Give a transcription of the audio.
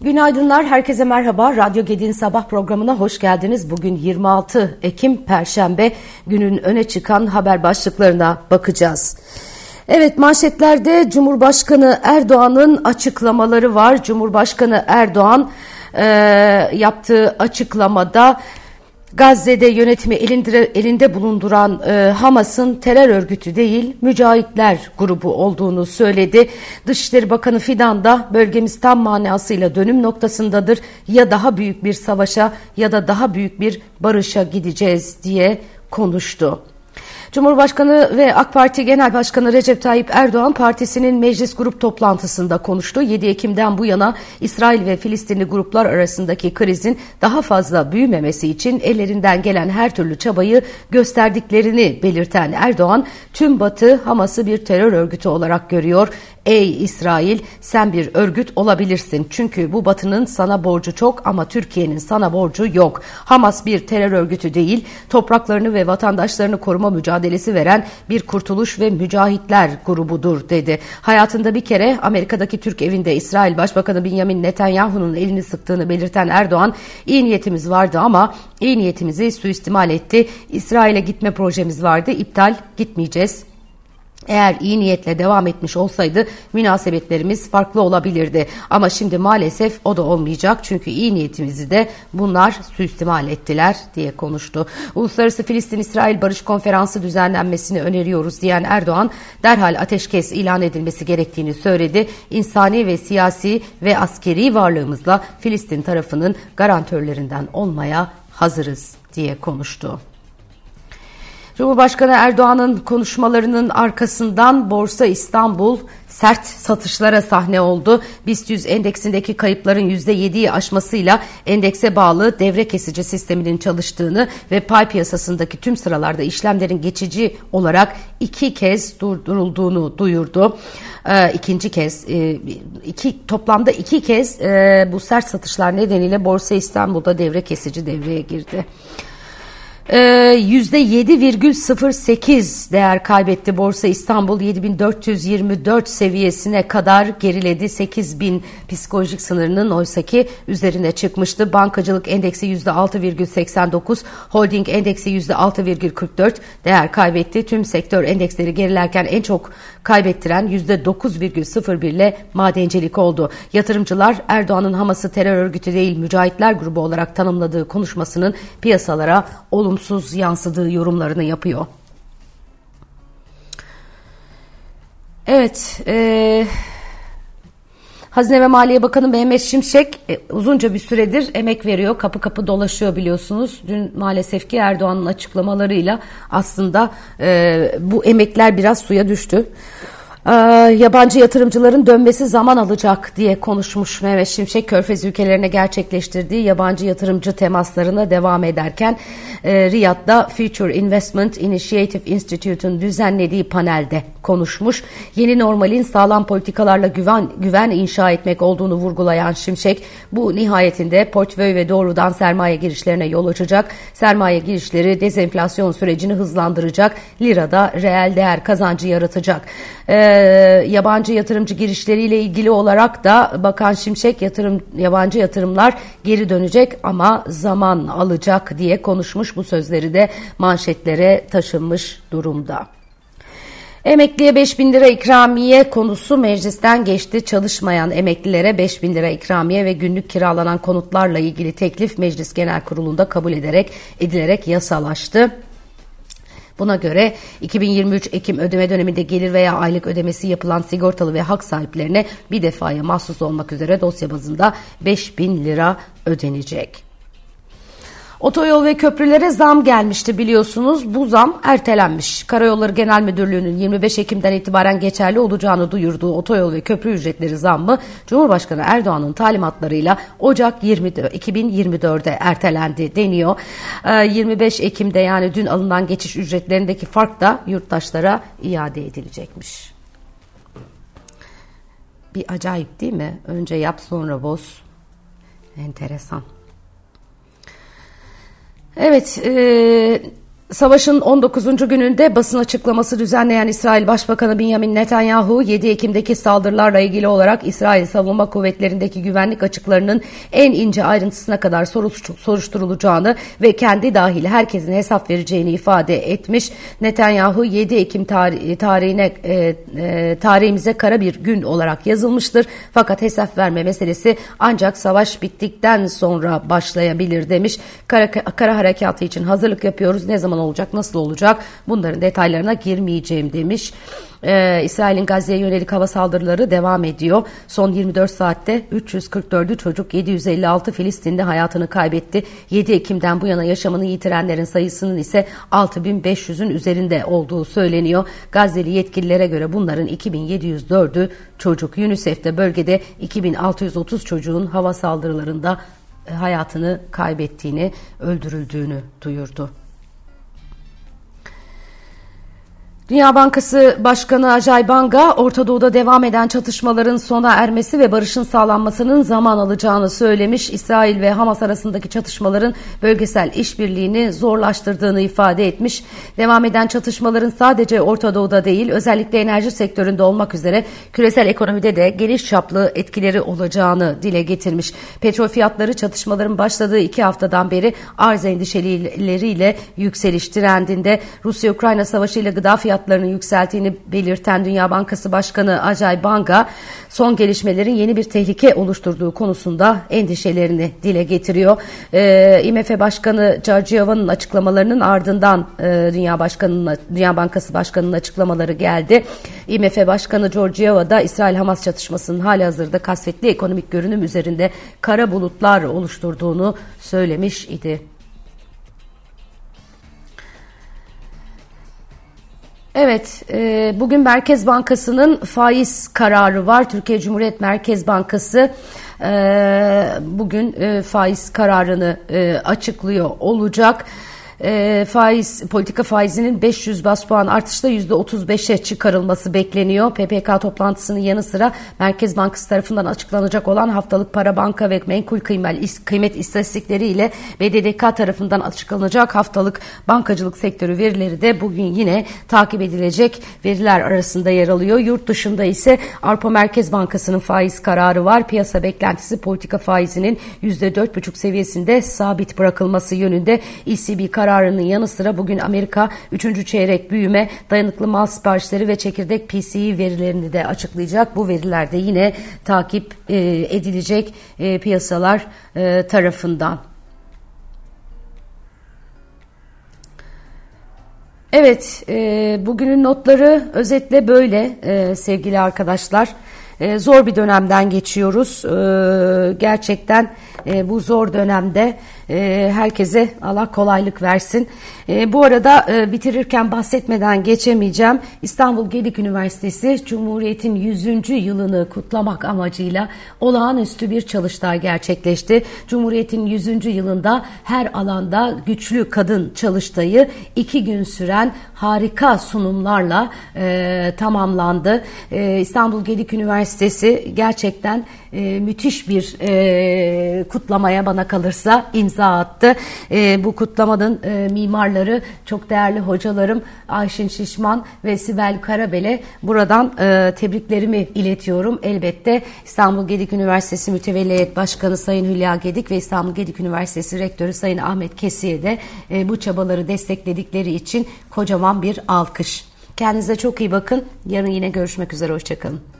Günaydınlar, herkese merhaba. Radyo Gedi'nin sabah programına hoş geldiniz. Bugün 26 Ekim Perşembe günün öne çıkan haber başlıklarına bakacağız. Evet manşetlerde Cumhurbaşkanı Erdoğan'ın açıklamaları var. Cumhurbaşkanı Erdoğan e, yaptığı açıklamada Gazze'de yönetimi elinde, elinde bulunduran e, Hamas'ın terör örgütü değil mücahitler grubu olduğunu söyledi. Dışişleri Bakanı Fidan da bölgemiz tam manasıyla dönüm noktasındadır. Ya daha büyük bir savaşa ya da daha büyük bir barışa gideceğiz diye konuştu. Cumhurbaşkanı ve AK Parti Genel Başkanı Recep Tayyip Erdoğan partisinin meclis grup toplantısında konuştu. 7 Ekim'den bu yana İsrail ve Filistinli gruplar arasındaki krizin daha fazla büyümemesi için ellerinden gelen her türlü çabayı gösterdiklerini belirten Erdoğan, tüm Batı Hamas'ı bir terör örgütü olarak görüyor. Ey İsrail sen bir örgüt olabilirsin. Çünkü bu batının sana borcu çok ama Türkiye'nin sana borcu yok. Hamas bir terör örgütü değil, topraklarını ve vatandaşlarını koruma mücadelesi veren bir kurtuluş ve mücahitler grubudur dedi. Hayatında bir kere Amerika'daki Türk evinde İsrail Başbakanı Benjamin Netanyahu'nun elini sıktığını belirten Erdoğan, iyi niyetimiz vardı ama iyi niyetimizi suistimal etti. İsrail'e gitme projemiz vardı, iptal gitmeyeceğiz eğer iyi niyetle devam etmiş olsaydı münasebetlerimiz farklı olabilirdi. Ama şimdi maalesef o da olmayacak çünkü iyi niyetimizi de bunlar suistimal ettiler diye konuştu. Uluslararası Filistin-İsrail Barış Konferansı düzenlenmesini öneriyoruz diyen Erdoğan derhal ateşkes ilan edilmesi gerektiğini söyledi. İnsani ve siyasi ve askeri varlığımızla Filistin tarafının garantörlerinden olmaya hazırız diye konuştu. Cumhurbaşkanı Erdoğan'ın konuşmalarının arkasından Borsa İstanbul sert satışlara sahne oldu. BIST 100 endeksindeki kayıpların %7'yi aşmasıyla endekse bağlı devre kesici sisteminin çalıştığını ve pay piyasasındaki tüm sıralarda işlemlerin geçici olarak iki kez durdurulduğunu duyurdu. Ee, ikinci kez e, iki toplamda iki kez e, bu sert satışlar nedeniyle Borsa İstanbul'da devre kesici devreye girdi. %7,08 ee, değer kaybetti Borsa İstanbul 7424 seviyesine kadar geriledi. 8000 psikolojik sınırının oysaki üzerine çıkmıştı. Bankacılık endeksi %6,89, holding endeksi %6,44 değer kaybetti. Tüm sektör endeksleri gerilerken en çok kaybettiren %9,01 ile madencilik oldu. Yatırımcılar Erdoğan'ın Hamas'ı terör örgütü değil mücahitler grubu olarak tanımladığı konuşmasının piyasalara olumsuz olumsuz yansıdığı yorumlarını yapıyor. Evet, e, Hazine ve Maliye Bakanı Mehmet Şimşek e, uzunca bir süredir emek veriyor, kapı kapı dolaşıyor biliyorsunuz. Dün maalesef ki Erdoğan'ın açıklamalarıyla aslında e, bu emekler biraz suya düştü. Ee, yabancı yatırımcıların dönmesi zaman alacak diye konuşmuş Mehmet Şimşek Körfez ülkelerine gerçekleştirdiği yabancı yatırımcı temaslarına devam ederken e, Riyad'da Future Investment Initiative Institute'un düzenlediği panelde konuşmuş. Yeni normalin sağlam politikalarla güven, güven inşa etmek olduğunu vurgulayan Şimşek bu nihayetinde portföy ve doğrudan sermaye girişlerine yol açacak. Sermaye girişleri dezenflasyon sürecini hızlandıracak. Lirada reel değer kazancı yaratacak. Ee, yabancı yatırımcı girişleriyle ilgili olarak da Bakan Şimşek yatırım yabancı yatırımlar geri dönecek ama zaman alacak diye konuşmuş bu sözleri de manşetlere taşınmış durumda. Emekliye 5 bin lira ikramiye konusu meclisten geçti. Çalışmayan emeklilere 5 bin lira ikramiye ve günlük kiralanan konutlarla ilgili teklif Meclis Genel Kurulu'nda kabul ederek edilerek yasalaştı. Buna göre 2023 Ekim ödeme döneminde gelir veya aylık ödemesi yapılan sigortalı ve hak sahiplerine bir defaya mahsus olmak üzere dosya bazında 5 bin lira ödenecek. Otoyol ve köprülere zam gelmişti biliyorsunuz. Bu zam ertelenmiş. Karayolları Genel Müdürlüğü'nün 25 Ekim'den itibaren geçerli olacağını duyurduğu otoyol ve köprü ücretleri zammı Cumhurbaşkanı Erdoğan'ın talimatlarıyla Ocak 20, 2024'e ertelendi deniyor. 25 ee, Ekim'de yani dün alınan geçiş ücretlerindeki fark da yurttaşlara iade edilecekmiş. Bir acayip değil mi? Önce yap sonra boz. Enteresan. Evet, e, Savaşın 19. gününde basın açıklaması düzenleyen İsrail Başbakanı Benjamin Netanyahu 7 Ekim'deki saldırılarla ilgili olarak İsrail Savunma Kuvvetleri'ndeki güvenlik açıklarının en ince ayrıntısına kadar soruşturulacağını ve kendi dahil herkesin hesap vereceğini ifade etmiş. Netanyahu 7 Ekim tarihine e, e, tarihimize kara bir gün olarak yazılmıştır. Fakat hesap verme meselesi ancak savaş bittikten sonra başlayabilir demiş. Kara, kara harekatı için hazırlık yapıyoruz. Ne zaman zaman olacak, nasıl olacak bunların detaylarına girmeyeceğim demiş. Ee, İsrail'in Gazze'ye yönelik hava saldırıları devam ediyor. Son 24 saatte 344'ü çocuk 756 Filistin'de hayatını kaybetti. 7 Ekim'den bu yana yaşamını yitirenlerin sayısının ise 6500'ün üzerinde olduğu söyleniyor. Gazze'li yetkililere göre bunların 2704'ü çocuk. UNICEF de bölgede 2630 çocuğun hava saldırılarında e, hayatını kaybettiğini, öldürüldüğünü duyurdu. Dünya Bankası Başkanı Ajay Banga, Orta Doğu'da devam eden çatışmaların sona ermesi ve barışın sağlanmasının zaman alacağını söylemiş. İsrail ve Hamas arasındaki çatışmaların bölgesel işbirliğini zorlaştırdığını ifade etmiş. Devam eden çatışmaların sadece Orta Doğu'da değil, özellikle enerji sektöründe olmak üzere küresel ekonomide de geniş çaplı etkileri olacağını dile getirmiş. Petrol fiyatları çatışmaların başladığı iki haftadan beri arz endişeleriyle yükseliş trendinde. Rusya-Ukrayna savaşı ile gıda fiyatları fiyatlarını yükselttiğini belirten Dünya Bankası Başkanı Ajay Banga son gelişmelerin yeni bir tehlike oluşturduğu konusunda endişelerini dile getiriyor. E, IMF Başkanı Georgieva'nın açıklamalarının ardından e, Dünya Başkanı'nın Dünya Bankası Başkanı'nın açıklamaları geldi. IMF Başkanı Georgieva da İsrail-Hamas çatışmasının hali hazırda kasvetli ekonomik görünüm üzerinde kara bulutlar oluşturduğunu söylemiş idi. Evet, e, bugün Merkez Bankası'nın faiz kararı var. Türkiye Cumhuriyet Merkez Bankası e, bugün e, faiz kararını e, açıklıyor olacak e, faiz politika faizinin 500 bas puan artışla %35'e çıkarılması bekleniyor. PPK toplantısının yanı sıra Merkez Bankası tarafından açıklanacak olan haftalık para banka ve menkul kıymet, kıymet istatistikleri ile BDDK tarafından açıklanacak haftalık bankacılık sektörü verileri de bugün yine takip edilecek veriler arasında yer alıyor. Yurt dışında ise Avrupa Merkez Bankası'nın faiz kararı var. Piyasa beklentisi politika faizinin %4,5 seviyesinde sabit bırakılması yönünde ECB kararı kararının yanı sıra bugün Amerika 3. çeyrek büyüme, dayanıklı mal siparişleri ve çekirdek PCE verilerini de açıklayacak. Bu veriler de yine takip e, edilecek e, piyasalar e, tarafından. Evet, e, bugünün notları özetle böyle e, sevgili arkadaşlar. E, zor bir dönemden geçiyoruz. E, gerçekten e, bu zor dönemde e, herkese Allah kolaylık versin. E, bu arada e, bitirirken bahsetmeden geçemeyeceğim. İstanbul Gedik Üniversitesi Cumhuriyet'in 100. yılını kutlamak amacıyla olağanüstü bir çalıştay gerçekleşti. Cumhuriyet'in 100. yılında her alanda güçlü kadın çalıştayı iki gün süren harika sunumlarla e, tamamlandı. E, İstanbul Gedik Üniversitesi gerçekten e, müthiş bir e, kutlamaya bana kalırsa imza attı. E, bu kutlamanın e, mimarları çok değerli hocalarım Ayşin Şişman ve Sibel Karabel'e buradan e, tebriklerimi iletiyorum. Elbette İstanbul Gedik Üniversitesi Mütevelli Başkanı Sayın Hülya Gedik ve İstanbul Gedik Üniversitesi Rektörü Sayın Ahmet Kesi'ye de e, bu çabaları destekledikleri için kocaman bir alkış. Kendinize çok iyi bakın. Yarın yine görüşmek üzere. Hoşçakalın.